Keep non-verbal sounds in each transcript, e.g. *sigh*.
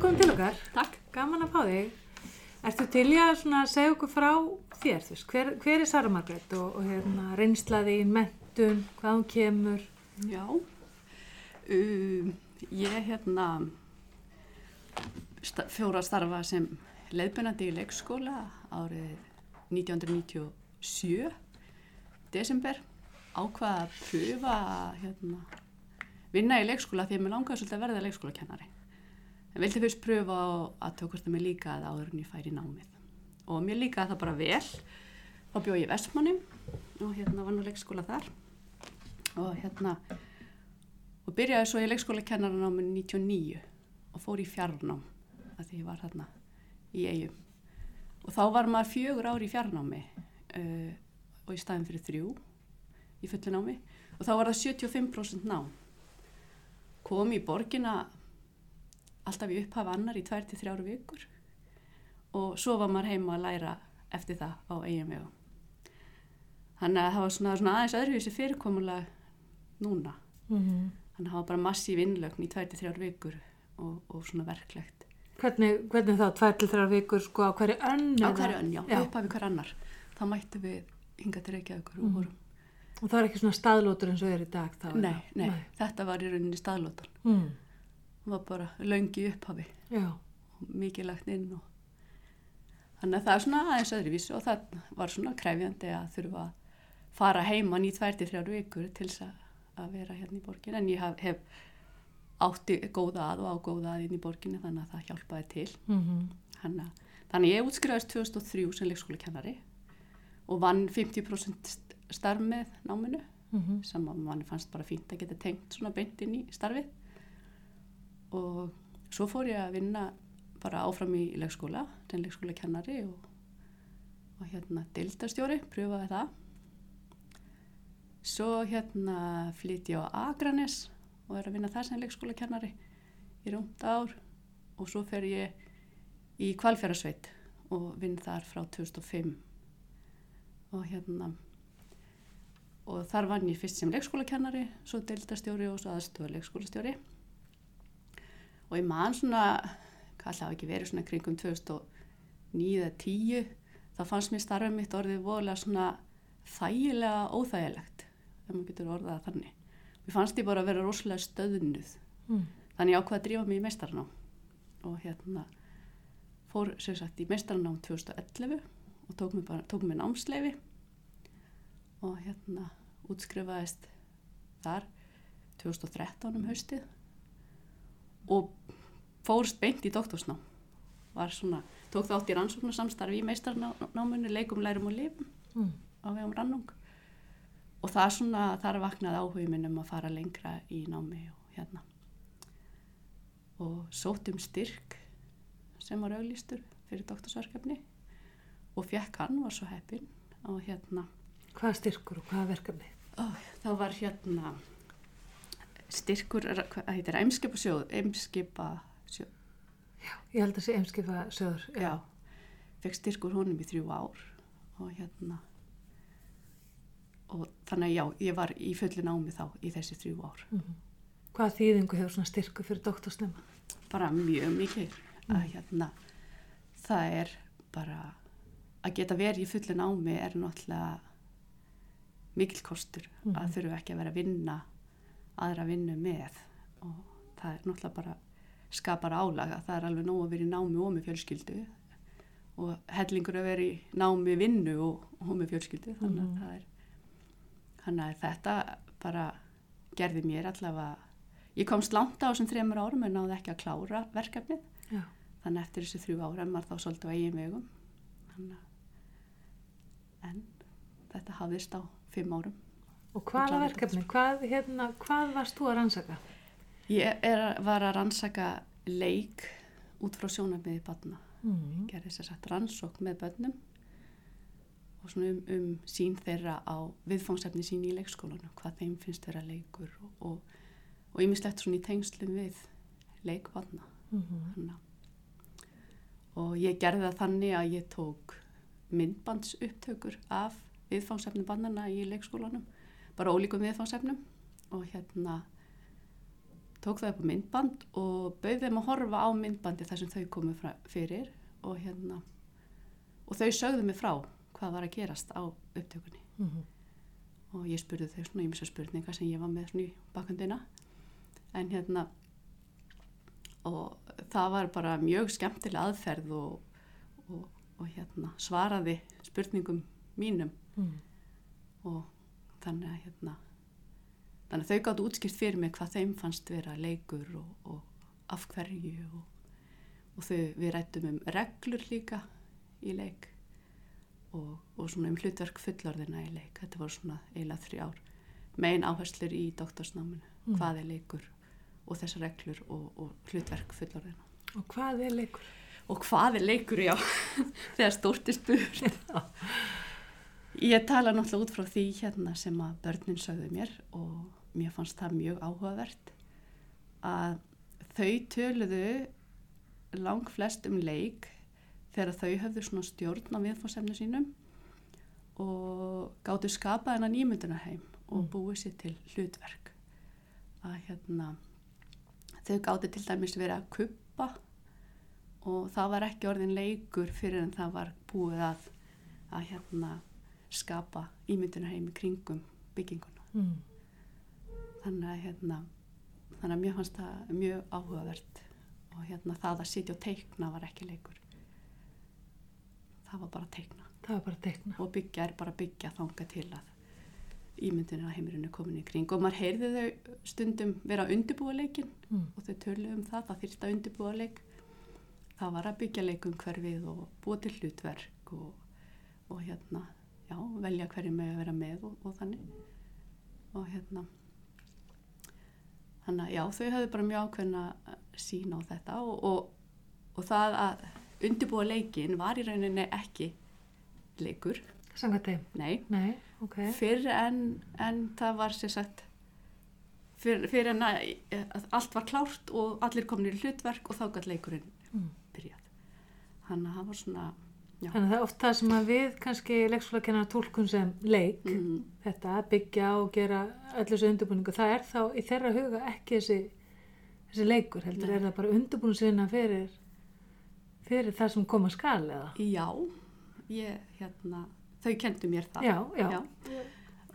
Velkomin til okkar. Takk. Gaman að fá þig. Ertu til í að segja okkur frá þér? Veist, hver, hver er Sara Margrét og, og hérna, reynslaðin, mentun, hvað hún kemur? Já, um, ég hérna sta fjóra starfa sem leiðbennandi í leikskóla árið 1997, desember, ákvaða að pröfa að hérna, vinna í leikskóla því að mér langaði svolítið að verða leikskólakennari. En vildi fyrst pröfa að tók hvort að mér líkaði áður en ég færi námið. Og mér líkaði það bara vel. Þá bjóð ég Vestmanni og hérna var nú leikskóla þar. Og hérna, og byrjaði svo í leikskólakennarannáminu 99 og fór í fjarnám að því ég var þarna í eigum. Og þá var maður fjögur ári í fjarnámi uh, og í staðin fyrir þrjú í fullinámi og þá var það 75% nám. Kom í borgina alltaf í upphafa annar í tvær til þrjáru vikur og svo var maður heima að læra eftir það á eigin vegum. Þannig að það var svona, svona aðeins öðruvísi fyrirkomulega núna. Mm -hmm. Þannig að það var bara massíf innlögn í tvær til þrjáru vikur og, og svona verklegt. Hvernig, hvernig þá, tvær til þrjár vikur, sko, á hverju önn? Á hverju önn, já, já. upphafi hver annar. Þá mættu við hinga til Reykjavíkur mm. og vorum. Og það er ekki svona staðlótur eins og er í dag þá? Nei, nei, nei, þetta var í rauninni staðlótan. Mm. Það var bara löngi upphafi. Og mikið lagt inn og þannig að það er svona aðeins öðruvísi og það var svona krefjandi að þurfa að fara heimann í tvær til þrjár vikur til þess að vera hérna í borgin en ég hef, hef átti góða að og á góða að inn í borginni þannig að það hjálpaði til Mm -hmm. þannig að, þannig ég útskrifaðist 2003 sem leikskólakennari og vann 50% starf með náminu Mm -hmm. sem að manni fannst bara fínt að geta tengt svona beint inn í starfið og svo fór ég að vinna bara áfram í leikskóla sem leikskólakennari og, og hérna deildastjóri, pröfaði það. Svo hérna flytti ég á Akranes og er að vinna þar sem leikskólakennari í rúmt ár. Og svo fer ég í kvalfjörasveit og vinn þar frá 2005 og hérna og þar vann ég fyrst sem leikskólakennari svo deildastjóri og svo aðstöða leikskólastjóri og ég man svona hvað alltaf ekki verið svona kringum 2009-10 þá fannst mér starfið mitt orðið voðlega svona þægilega óþægilegt ef maður getur orðað það þannig. Mér fannst ég bara að vera rosalega stöðnuð. Mm. þannig ég ákvaði að drífa mig í meistarnám og hérna fór sem sagt í meistarnám 2011 og tók mér, bara, tók mér námsleifi og hérna útskrifaðist þar 2013 um haustið og fórst beint í doktorsnám var svona, tók þátt í rannsóknarsamstarfi í meistarnámunni, leikum, lærum og lifum Mm. á vegum rannung og það svona, þar vaknaði áhugin minn um að fara lengra í námi og hérna og sótt um styrk sem var auglýstur fyrir doktorsverkefni og fekk hann, var svo heppin og hérna, Hvað styrkur og hvað verkefni? ó, þá var hérna styrkur, hvað heitir, eimskipa sjóð, eimskipa sjóð, Ég held að sé eimskipa sögur. já, fekk styrkur honum í þrjú ár og hérna og þannig að já, ég var í fullu námi þá í þessi þrjú ár Mm Hvað þýðingu hefur svona styrku fyrir doktorsnema? bara mjög mikið að hérna það er bara að geta verið í fullu námi er náttúrulega mikil kostur Mhm. að þurfu ekki að vera að vinna aðra vinnu með. Og það er náttúrulega bara skapar álaga, það er alveg nóg að vera í námi og með fjölskyldu. Og hellingur að vera í námi vinnu og, og með fjölskyldu. Þannig að Mhm. það er þannig að þetta bara gerði mér allavega ég komst langt á þessum þreymur árum en náði ekki að klára verkefnið. Já. þannig eftir þessi þrjú ára en maður þá svolítið á eigin vegum. En þetta hafðist á fimm árum Og hvaða verkefni? Hvað, hérna, hvað varst þú að rannsaka? ég er, var að rannsaka leik út frá sjónarmiði barna Mm. gerði sér sagt rannsók með börnum og svona um, um sín þeirra á viðfóngsefni sín í leikskólanum hvað þeim finnst þeirra leikur og, og, og ýmislegt svona í tengslum við leikbarna Mm Hanna. og ég gerði það þannig að ég tók myndbandsupptökur af viðfánsefnum bannana í leikskólanum bara ólíkum viðfánsefnum og hérna tók það upp á myndband og bauð þeim að horfa á myndbandi þar sem þau fra, fyrir og hérna og þau sögðu mig frá hvað var að gerast á upptökunni Mm -hmm. og ég spurði þau svona ímsa spurningar sem ég var með svona í bakundina en hérna og það var bara mjög skemmtileg aðferð og, og, og hérna svaraði spurningum mínum Mm. og þannig að hérna þannig að þau gáttu útskipt fyrir mig hvað þeim fannst vera leikur og, og af hverju og, og þau við rættum um reglur líka í leik og, og svona um hlutverk fullorðina í leik. Þetta voru svona eiginlega þrjá ár megin áherslur í doktorsnáminu. Mm. hvað er leikur og þessar reglur og, og hlutverk fullorðina Og hvað er leikur? og hvað er leikur, já. *laughs* Þegar stórt er spurt ég tala náttúrulega út frá því hérna sem að börnin sögðu mér og mér fannst það mjög áhugavert að þau töluðu lang flest um leik þegar þau höfðu svona stjórn á viðfóðsefnu sínum og gáttu skapað hennar nýmyndunarheim og Mm. búið sér til hlutverk að hérna þau gáttu til dæmis verið að kuppa og það var ekki orðin leikur fyrir en það var búið að að hérna skapa ímyndunarheim í kringum bygginguna Mm. þannig að hérna þannig að mér fannst það mjög áhugavert og hérna það að sitja og teikna var ekki leikur það var bara teikna Það var bara teikna. og byggja er bara byggja þanga til að ímyndunir að heimurinn er komin í kring og maður heyrði þau stundum vera undirbúa leikin Mm. og þau töluðu um það, það þyrfti að undirbúa leik það var að byggja leikum hverfið og búa til hlutverk og, og hérna velja hverju með að vera með og, og þannig og hérna þannig að já, þau höfðu bara mjög ákveðna sín á þetta og, og, og það að undirbúa leikin var í rauninni ekki leikur, Sanga þeim? nei Nei, ok. fyrir en, en það var sér sagt fyrir, fyrir en að, að allt var klárt og allir komin í hlutverk og þá gætt leikurinn Mm. byrjað þannig að það var svona já, Þannig að það er oft það sem að við kannski leikskólakennar tólkun sem leik, mm, þetta að byggja og gera öllu þessu undirbúningu, það er þá í þeirra huga ekki þessi, þessi leikur, heldur Nei. er það bara undirbúningsvinna fyrir, fyrir það sem koma skal eða? já ég, hérna, þau kendu mér það Já, já.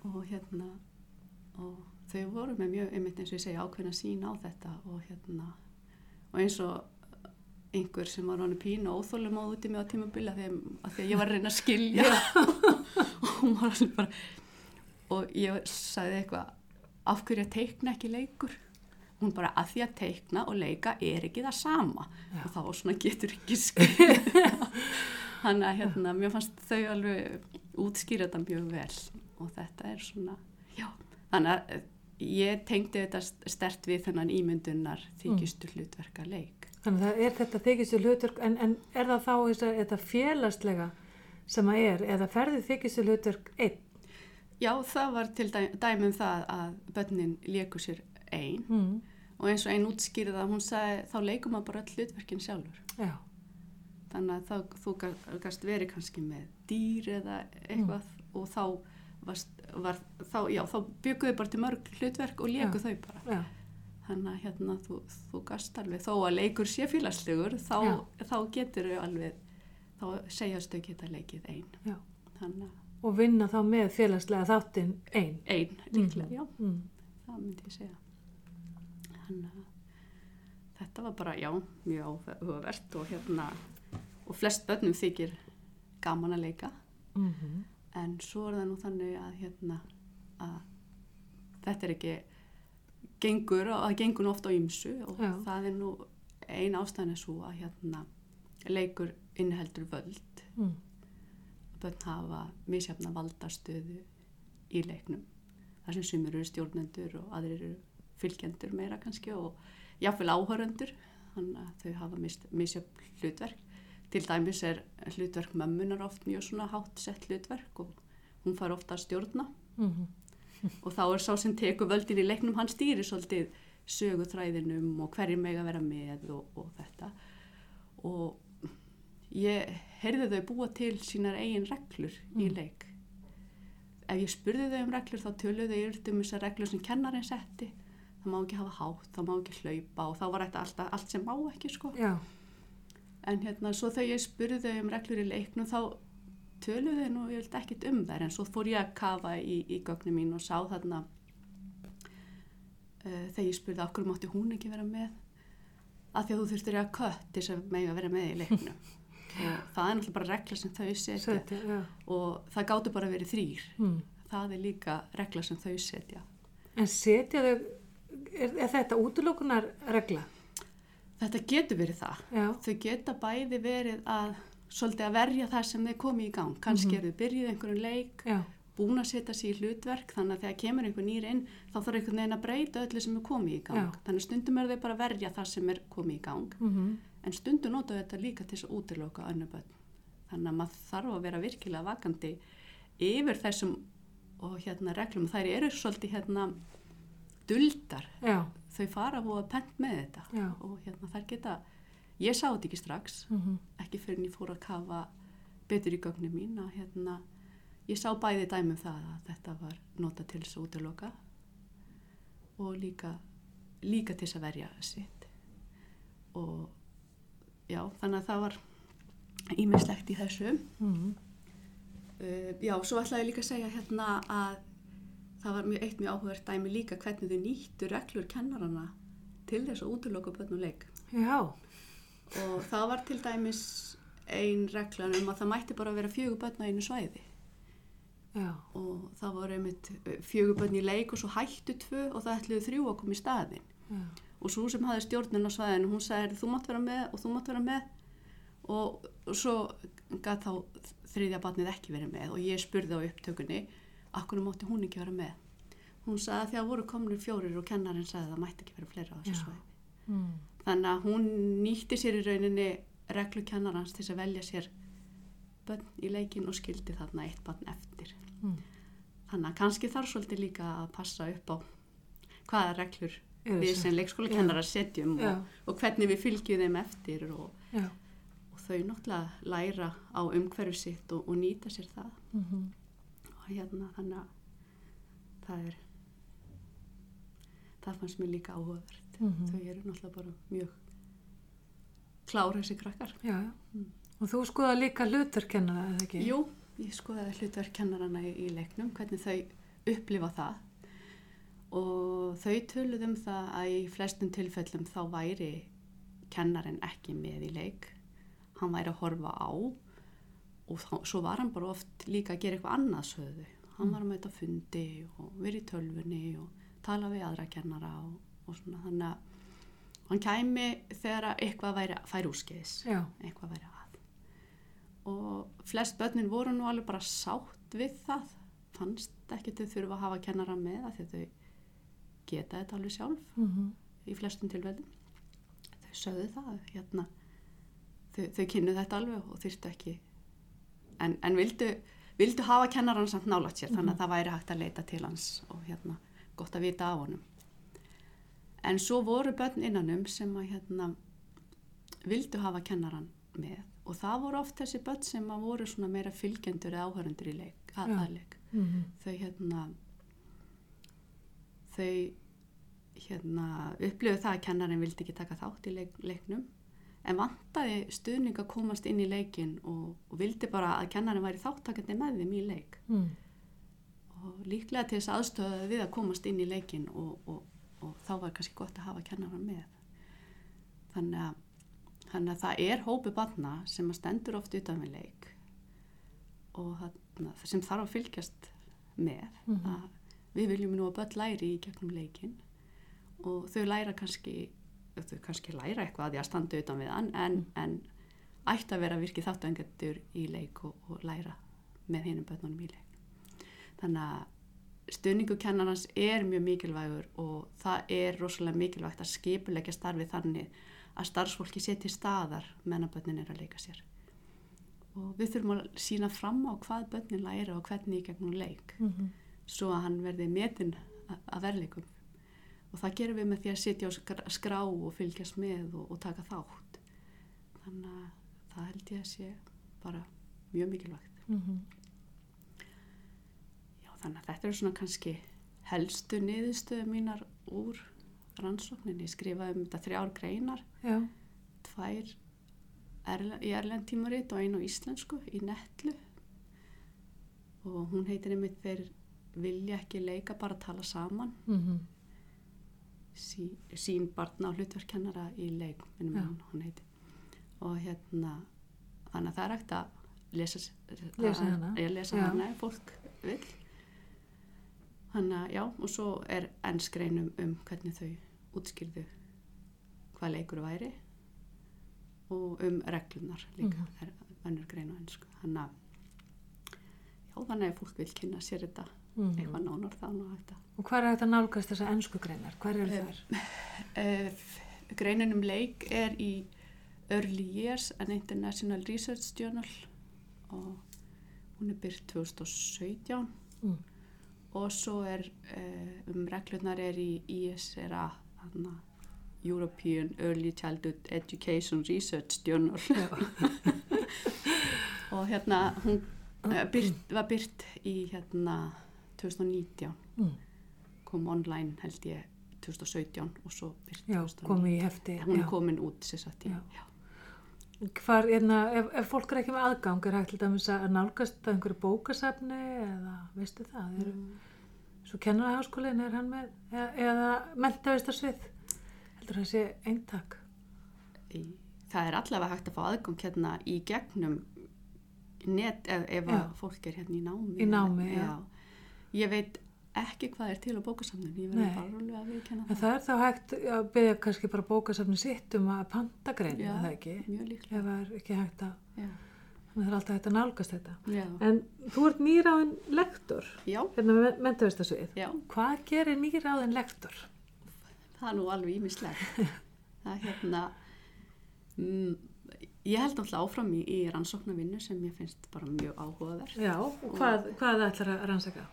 og hérna og þau voru með mjög einmitt eins og ég segja ákveðna sín á þetta og hérna og eins og einhver sem var hann pínu óþólum á út í mig á tímabila þegar að því að ég var að reyna að skilja. *laughs* Og hún var alveg bara og ég sagði eitthvað af hverju að teikna ekki leikur? Hún bara að því að teikna og leika er ekki það sama. Já. og þá svona getur ekki skil *laughs* þannig að hérna, mér fannst þau alveg útskýra þetta mjög vel. Og þetta er svona, já. Þannig að eh, ég tengdi þetta stert við þennan ímyndunar þykjustu hlutverka leik Þannig að það er þetta þykistu hlutverk, en, en er það þá þess að þetta félagslega sem að er, eða ferði þykistu hlutverk einn? Já, það var til dæ dæmi um það að börnin léku sér ein Mm. og eins og ein útskýrið að hún sagði þá leikum maður bara öll hlutverkin sjálfur Já, þannig að þá, þú gast verið kannski með dýr eða eitthvað og þá varst, var, þá, já, þá bygguðu bara til mörg hlutverk og Já. þau bara já, þannig að hérna þú, þú gast alveg þó að leikur sé félagslegur þá, þá getur þau alveg þá segjast þau geta leikið ein já. þannig að Og vinna þá með félagslega þáttinn einn. ein líklega, já, Mm. það myndi ég segja þannig að þetta var bara, já, mjög áhugavert og hérna og flest börnum þykir gaman að leika Mm -hmm. en svo er það nú þannig að hérna að þetta er ekki gengur, og það gengur nú oft á ymsu og Já. það er nú ein ástæðan er svo að hérna leikur inniheldur völd. Mm. börn hafa misjafna valdastöðu í leiknum. Þar sem sumir eru stjórnendur og aðrir eru fylgjendur meira kannski og jáfnvel áhöröndur þannig að þau hafa mis- misjöfn hlutverk. Til dæmis er hlutverk mömmunar oft mjög svona hátt sett hlutverk og hún far ofta að stjórna. Mm og þá er sá sem tekur völdin í leiknum hann stýri svolítið söguþræðinum og hverjir mega vera með og, og þetta og ég heyrði þau búa til sínar eigin reglur í Mm. leik ef ég spurði þau um reglur þá töluðu þau um þessar reglur sem kennarinn setti það má ekki hafa hátt, það má ekki hlaupa og þá var þetta alltaf allt sem má ekki sko. já, En hérna, svo þegar ég spurði þau um reglur í leiknum þá töluðu þau nú, ég veit ekkert um þær, en svo fór ég að kafa í, í gögnum mín og sá þarna uh, þegar ég spurði okkur mátti hún ekki vera með, að því að þú þurftir að kött til þess að megi að vera með í leiknum. *laughs* og það er náttúrulega bara regla sem þau setja setja, já. og það gáttu bara verið þrýr. Mm. Það er líka regla sem þau setja. En setja þau, er, er þetta útlokunar regla? Þetta getur verið það. Já, Þau geta bæði verið að svolítið að verja það sem þeir komi í gang. Kannski Mhm. eru þau byrjuð einhverjum leik, já, búin að setja sig í hlutverk, þannig að þegar kemur einhver nýr inn, þá þarf einhvern veginn að breyta öllu sem er komið í gang. Já. Þannig stundum eru þau bara að verja það sem er komið í gang. mm En stundum nota þetta líka til þess að útiloka önnu börn. Þannig að maður þarf að vera virkilega vakandi yfir þessum og hérna reglum. Þær eru svolítið hérna duldar. já, Þau fara að búa pent með þetta og hérna þær geta, ég sá þetta ekki strax, Mm ekki fyrir en ég fór að kafa betur í gögnum mín að hérna, ég sá bæði dæmum það að þetta var nota til þess að útiloka og líka, líka til þess að verja sitt. Og já, þannig að það var ímislegt í þessu. Mm Uh, já, svo ætlaði ég líka að segja hérna að það var mjög, eitt mjög áhugavert dæmi líka hvernig þau nýttu reglur kennarana til þess að útiloka börn og leik. Já, Og það var til dæmis ein reglan um að það mætti bara vera á einu svæði. já, Og það voru einmitt fjögur börn í leik og svo hættu tvö og það ætluðu þrjú að koma í staðin. já, Og svo sem hafði stjórnun á svæðinu, hún sagði þú mátt vera með og þú mátt vera með. Og, og svo gæt þá þriðja barnið ekki verið með og ég spurði á upptökunni, akkur mátti hún ekki vera með. Hún sagði að því að voru komnir fjórir og kennarinn sagði að það mætti ekki vera fleira á þessu svæði. mm. Þannig að hún nýtti sér í rauninni reglu kennarans til að velja sér börn í leikin og skildi þarna eitt barn eftir. Mm. Þannig að kannski þarf svolítið líka að passa upp á hvaða reglur Eru við sem- sem leikskólakennarar setjum og, og hvernig við fylgjum þeim eftir og, og þau náttúrulega læra á umhverfi sitt og, og nýta sér það. Mm og hérna þannig að það er það fannst mér líka áhugavert Mhm. þau eru náttúrulega bara mjög klára þessi krakkar já, já. Mm. Og þú skoða líka hlutarkennara, eða ekki? Jú, ég skoðaði hlutverk kennarana í, í leiknum, hvernig þau upplifa það og þau töluð um það að í flestum tilfellum þá væri kennarinn ekki með í leik, hann væri að horfa á og þá, svo var hann bara oft líka að gera eitthvað annað sögðu. Hann var að mæta fundi og verið í tölvunni og tala við aðra kennara og, og svona þannig að hann kæmi þegar að eitthvað væri, færi úrskeiðis eitthvað væri að. Og flest börnin voru nú alveg bara sátt við það. Fannst ekki þau þurfa að hafa kennara með að þau geta þetta alveg sjálf mm í flestum tilvæðum. Þau sögðu það, hérna, þau, þau kynnu þetta alveg og þyrftu ekki, en, en vildu, vildu hafa kennaran samt nálægt sér, þannig að það væri hægt að leita til hans og hérna, gott að vita af honum. En svo voru börn innanum sem að hérna, vildu hafa kennaran með og það voru oft þessi börn sem að voru svona meira fylgjendur eða áhörundur í leik, að, Já. að leik -hmm. þau hérna þau hérna upplöfu það að kennarinn vildi ekki taka þátt í leik, leiknum en vantaði stuðning að komast inn í leikin og, og vildi bara að kennarinn væri þáttakandi með þeim í leik mm. og líklega til þess aðstöða við að komast inn í leikin og, og, og þá var kannski gott að hafa kennarann með. Þannig að, þannig að það er hópi barna sem stendur oft utan við leik og þarna, sem þarf að fylgjast með. Mhm. að við viljum nú að börn læri í gegnum leikin og þau læra kannski þau kannski læra eitthvað að því að standa utan við hann en, en ætti að vera virkið þáttangendur í leik og, og læra með hinnum börnunum í leik. Þannig að stuðningu kennarans er mjög mikilvægur og það er rosalega mikilvægt að skipulegja starfið þannig að starfsfólki setja staðar meðan börnin er að leika sér. Og við þurfum að sína fram á hvað börnin læra og hvernig í gegnum leik Mm svo að hann verði metin að verleikum og það gerum við með því að sitja á skrá og fylgjast með og, og taka þátt. Þannig að það held ég að sé bara mjög mikilvægt. -hmm. Þannig að þetta eru svona kannski helstu niðurstöðu mínar úr rannsóknin, ég skrifaði um þetta þrjár greinar, já, tvær erle, í erlend tímarit og einu íslensku í netlu. Og hún heitir einmitt þeir vilja ekki leika bara að tala saman. Mhm, sí, sín barna og hlutverkennara í leik minnum hún, hún heiti og hérna þannig að það er hægt að lesa, Lesa hana. hana fólk vil þannig að já og svo er ennskrein um, hvernig þau útskýrðu hvað leikur væri og um reglunar líka Mhm. er önnur grein á ennsku þannig að já þannig að fólk vil kynna sér þetta mhm. eitthvað nánar þá nú að Og hvað er að nálgast þessa ennsku greinar? Hvað eru Eh, þær? Uh, greinin um leik er í Early Years an International Research Journal og hún er byrkt 2017 Mm. Og svo er uh, um reglurnar er í ISRA hana, European Early Childhood Education Research Journal *laughs* og hérna hún uh, byrt, var byrt í hérna 2019 mm. kom online held ég 2017 og svo byrt já 2019 komið í hefti. hún er komin út sér satt í Já. já. Hvar, hérna, ef, ef fólk er ekki með aðgang, er hægt til dæmis að nálgast að einhverju bókasafni eða veistu það, eru, Mm. svo kennaraháskólinn er hann með, eða, eða mentavistarsvið, heldur það sé eintak. Það er allavega hægt að fá aðgang hérna í gegnum net ef, ef Já. að fólk er hérna í námi Í námi, já. ég veit ekki hvað er til á bókasamnum ég verður bara alveg að viðkenna En það er þá hægt að byggja kannski bara bókasafni sitt um að panta greinu, er það ekki? Ef það er ekki hægt að, já. þannig að það er alltaf hægt að nálgast þetta. Já. En þú ert nýráðin lektor, já, hérna með mentavistarsvið. já, Hvað gerir nýráðin lektor? það er nú alveg ímislegt *laughs* það er hérna mm, ég held alltaf áfram í, í rannsóknarvinnu sem ég finnst bara mjög áhugaverð Já, og hvað, hvað ætlar að rannsaka?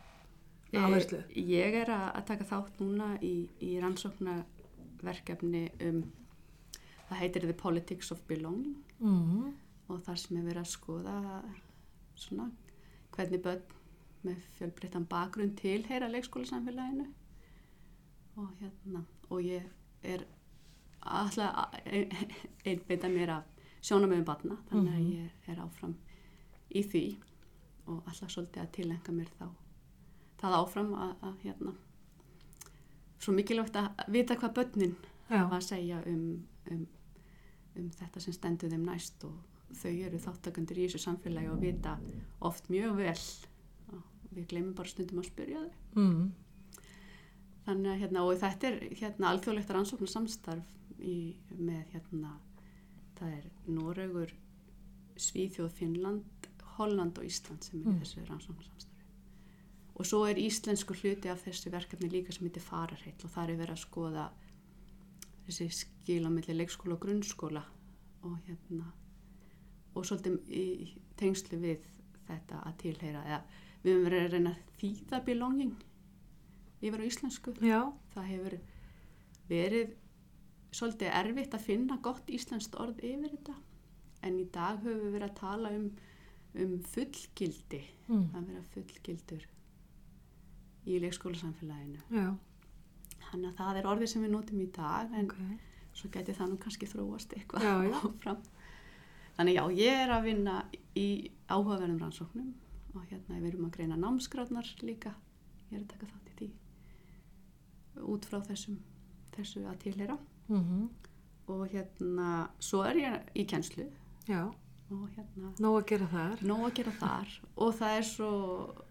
Áherslu? Eh, Ég er að að taka þátt núna í, í rannsóknarverkefni um, það heitir The Politics of Belonging Mm. og þar sem er verið að skoða svona hvernig börn með fjölbreyttan bakgrunn tilheyra leikskólasamfélaginu og hérna og ég er alltaf að einbeita mér af sjónamöðum barna þannig að Mhm. ég er áfram í því og alltaf svolítið að tilenga mér þá það áfram að, að hérna svo mikilvægt að vita hvað börnin hafa að segja um, um, um þetta sem stendur þeim næst og þau eru þáttakandur í þessu samfélagi og vita oft mjög vel og við glemum bara stundum að spyrja þau mm. þannig að hérna og þetta er hérna alþjóðlegt rannsóknar samstarf í, með hérna það er Noregur Svíþjóð, Finnland, Holland og Ísland sem er Mm. þessu rannsóknar samstarfi og svo er íslensku hluti af þessu verkefni líka sem heitir fararheill og það er verið að skoða þessi skil á milli leikskóla og grunnskóla og hérna og svolítið í tengslu við þetta að tilheyra eða við höfum verið að reyna að þýða belonging yfir á íslensku. Já, það hefur verið svolítið erfitt að finna gott íslenskt orð yfir þetta en í dag höfum við verið að tala um, um fullgildi mm. að vera fullgildur í leikskólasamfélaginu. Já, þannig að það er orðið sem við notum í dag en ok. svo geti það nú kannski þróast eitthvað áfram. Þannig já, ég er að vinna í áhugaverðum rannsóknum og hérna við erum að greina námsgráðnar líka. Ég er að taka þátt í því út frá þessum þessu að tilheyra. Mm og hérna, svo er ég í kennslu. Já, og hérna nóg að gera þar. nóg að gera þar. Og það er svo,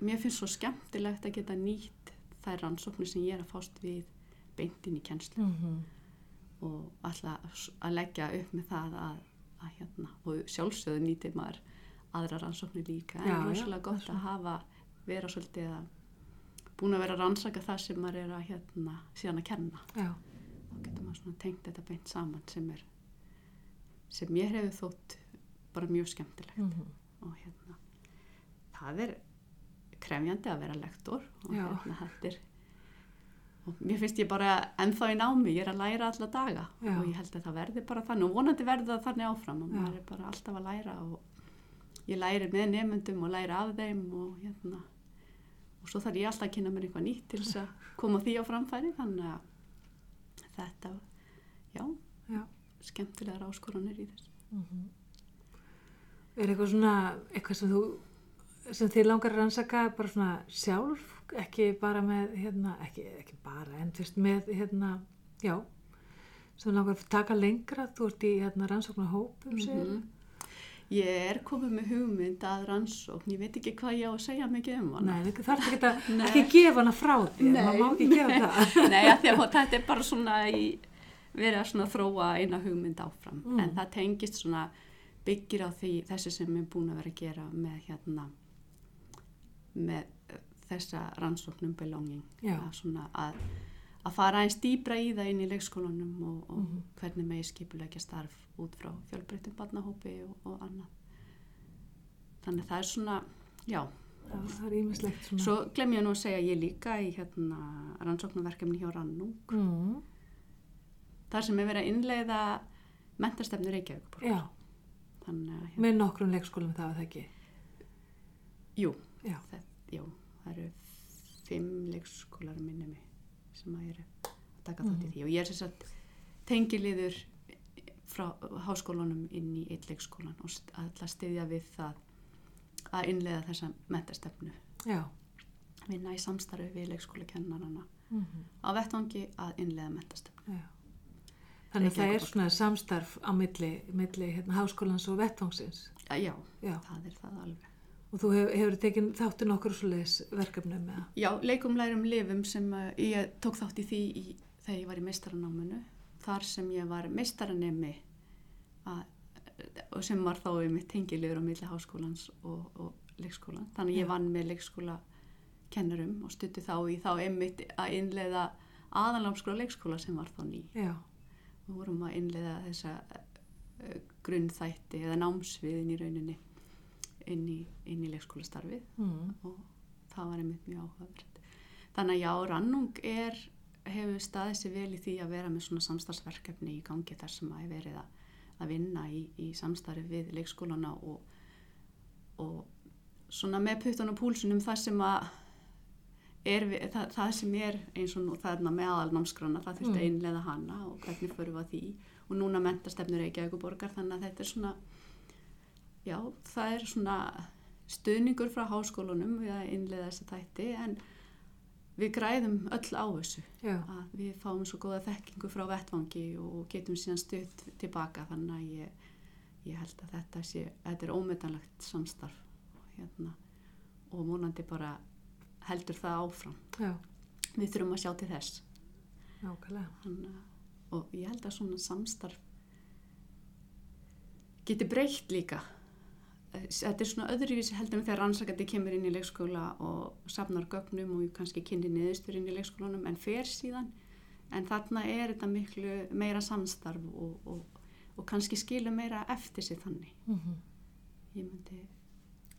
mér finnst svo skemmtilegt að geta nýtt þær rannsóknir sem ég er að fást við beintin í kennslu. Mm og alltaf að leggja upp með það að, að hérna, og sjálfsögðu nýtir maður aðra rannsóknir líka. En rosalega gott að hafa vera svolítið að búin að vera að rannsaka það sem maður er að hérna síðan að kenna. Já, þá getur maður svona tengt þetta beint saman sem er sem mér hefur þótt bara mjög skemmtilegt mm og hérna það er krefjandi að vera lektor og Já. hérna er og mér finnst ég bara ennþá í námi, ég er að læra alla daga Já. og ég held að það verði bara þannig og vonandi verði það þannig áfram og maður er bara alltaf að læra og ég læri með nefndum og læri af þeim og hérna og svo þarf ég alltaf að kynna mér eitthvað nýtt til þess að koma því á framfæri þannig að þetta, já, Já. skemmtilegar áskoranir í þessu. Er eitthvað svona, eitthvað sem þú, sem þið langar að rannsaka bara svona sjálf, ekki bara með, hérna, ekki, ekki bara, en veist með, hérna, já, sem langar að taka lengra, þú ert í, hérna, rannsóknar hópum, segir Mhm. Ég er komið með hugmynd að rannsókn, ég veit ekki hvað ég á að segja mikið um hana. Nei, það er ekki að, *laughs* Nei. ekki gefa hana frá þér, Nei, maður má ekki gefa það. *laughs* Nei, að því að þetta er bara svona í, verið að svona þróa eina hugmynd áfram. Mm. En það tengist svona byggir á því þessi sem ég er búin að vera að gera með hérna, með eh, þessa rannsóknum belonging. Að að, að fara eins dýbra í það inn í leikskólanum og, og Mhm. hvernig megi skipulegja starf út frá fjölbreyttum barnahópi og, og annað. Þannig að það er svona, já, Það það er svona. Svo glem ég nú að segja ég líka í hérna, rannsóknarverkefni hjá Rannung Mm, þar sem er verið að innleiða mentarstefnu Reykjavík já, þannig hérna, með nokkrum leikskólum það var það ekki. jú, Já, það, jú, það eru fimm leikskólar minni mig sem að eru að taka þátt í því. Og ég er sem sagt tengiliður frá háskólanum inn í eitt leikskólan og st- ætla að styðja við það að innleiða þessa mentarstefnu já. vinna í samstarfi við leikskólakennarana Mm á vettvangi að innleiða mentarstefnu já. Þannig að það er svona samstarf á milli, milli hérna, háskólans og vettvangsins. Já, Já. það er það alveg. Og þú hefur, hefur tekið þáttu nokkur svoleiðis verkefnum með það. Já, leikum lærum lifum sem uh, ég tók þátt í því í, þegar ég var í meistaranáminu. Þar sem ég var meistaranemi og sem var þá í mitt tengiliður á milli háskólans og, og leikskólan. Þannig ég vann með leikskóla kennurum og stutti þá í þá einmitt að innleiða aðalámskóla leikskóla sem var þá ný. Já, vorum að innleiða þessa uh, grunnþætti eða námsviðin í rauninni inn í, inn í leikskólastarfið mm. og það var einmitt mjög áhugavert. Þannig að já, Rannung er, hefur staðið sér vel í því að vera með svona samstarfsverkefni í gangi þar sem að er verið að, að vinna í, í samstarfi við leikskólana og, og svona með puttan og púlsunum það sem að við- það, það sem er eins og nú þarna með aðalnámskrana, það þurfti Mm. innlega hana og hvernig förum við að því. Og núna mentastefnur Reykjavík borgar þannig að þetta er svona já, það er svona stuðningur frá háskólunum við að innlega þessa þætti en við græðum öll á þessu. Já, að við fáum svo góða þekkingu frá vettvangi og getum síðan stutt tilbaka þannig að ég, ég held að þetta sé, þetta er ómetanlegt samstarf hérna, og múnandi bara heldur það áfram. Já, við þurfum að sjá til þess. Að- og ég held að svona samstarf geti breytt líka. Eh, þetta er svona öðruvísi heldur en þegar rannsakandi kemur inn í leikskóla og safnar gögnum og kannski kynni niðurstur inn í leikskólanum en fer síðan. En þarna er þetta miklu meira samstarf og, og, og kannski skilur meira eftir sig þannig. Mm ég myndi,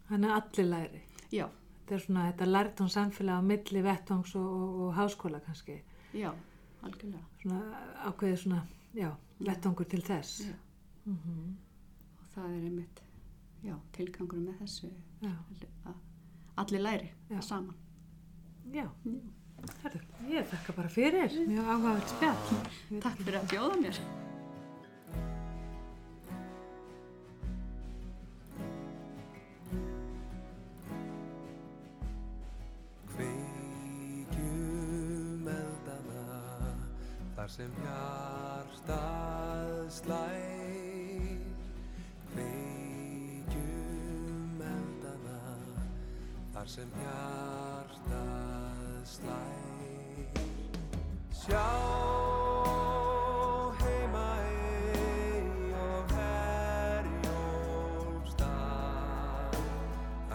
Þannig að allir læri. já, Þetta er svona, þetta lært hún samfélag á milli vettvangs og, og, og háskóla kannski. já, algjörlega Svona ákveðið svona, já, vettvangur til þess. já. Mm og það er einmitt já, tilgangur með þessu Já, að allir læri Já. saman já. Herðu, ég þakka bara fyrir. Mjög áhugavert spjall. Takk fyrir að bjóða mér. Þar sem hjartað slær Kveikjum eldana þar sem hjartað slær Sjá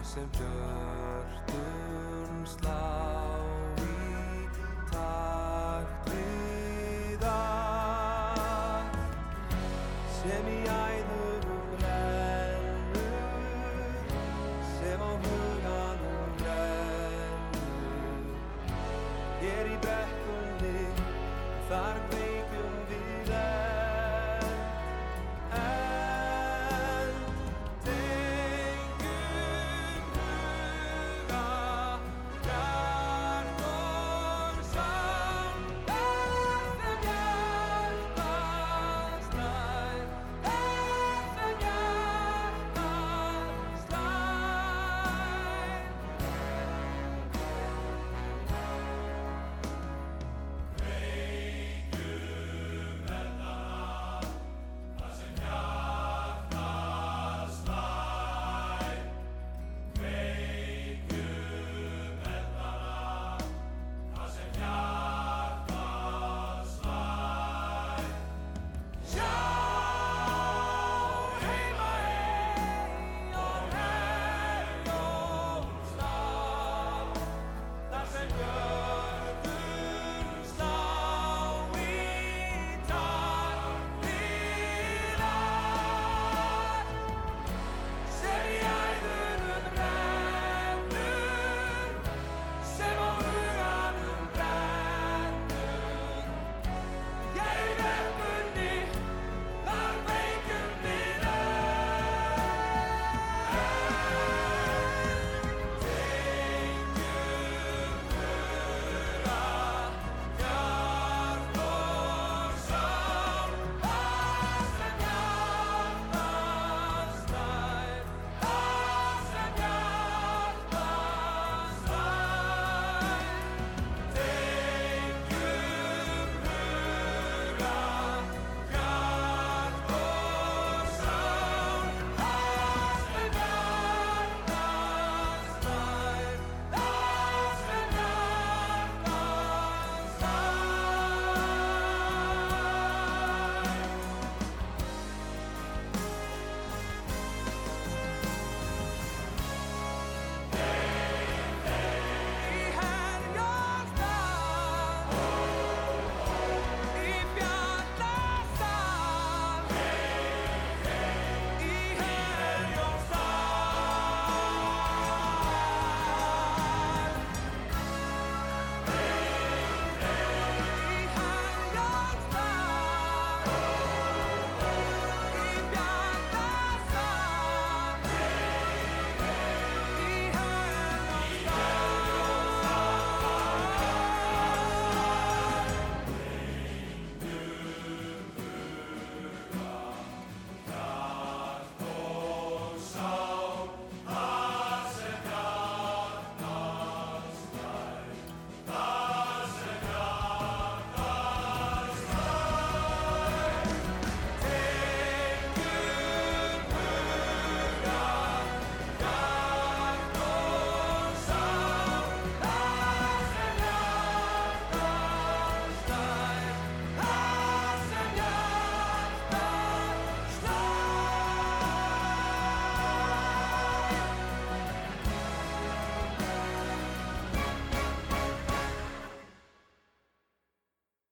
sem hjörtun Ég er í bekkunni Þar veið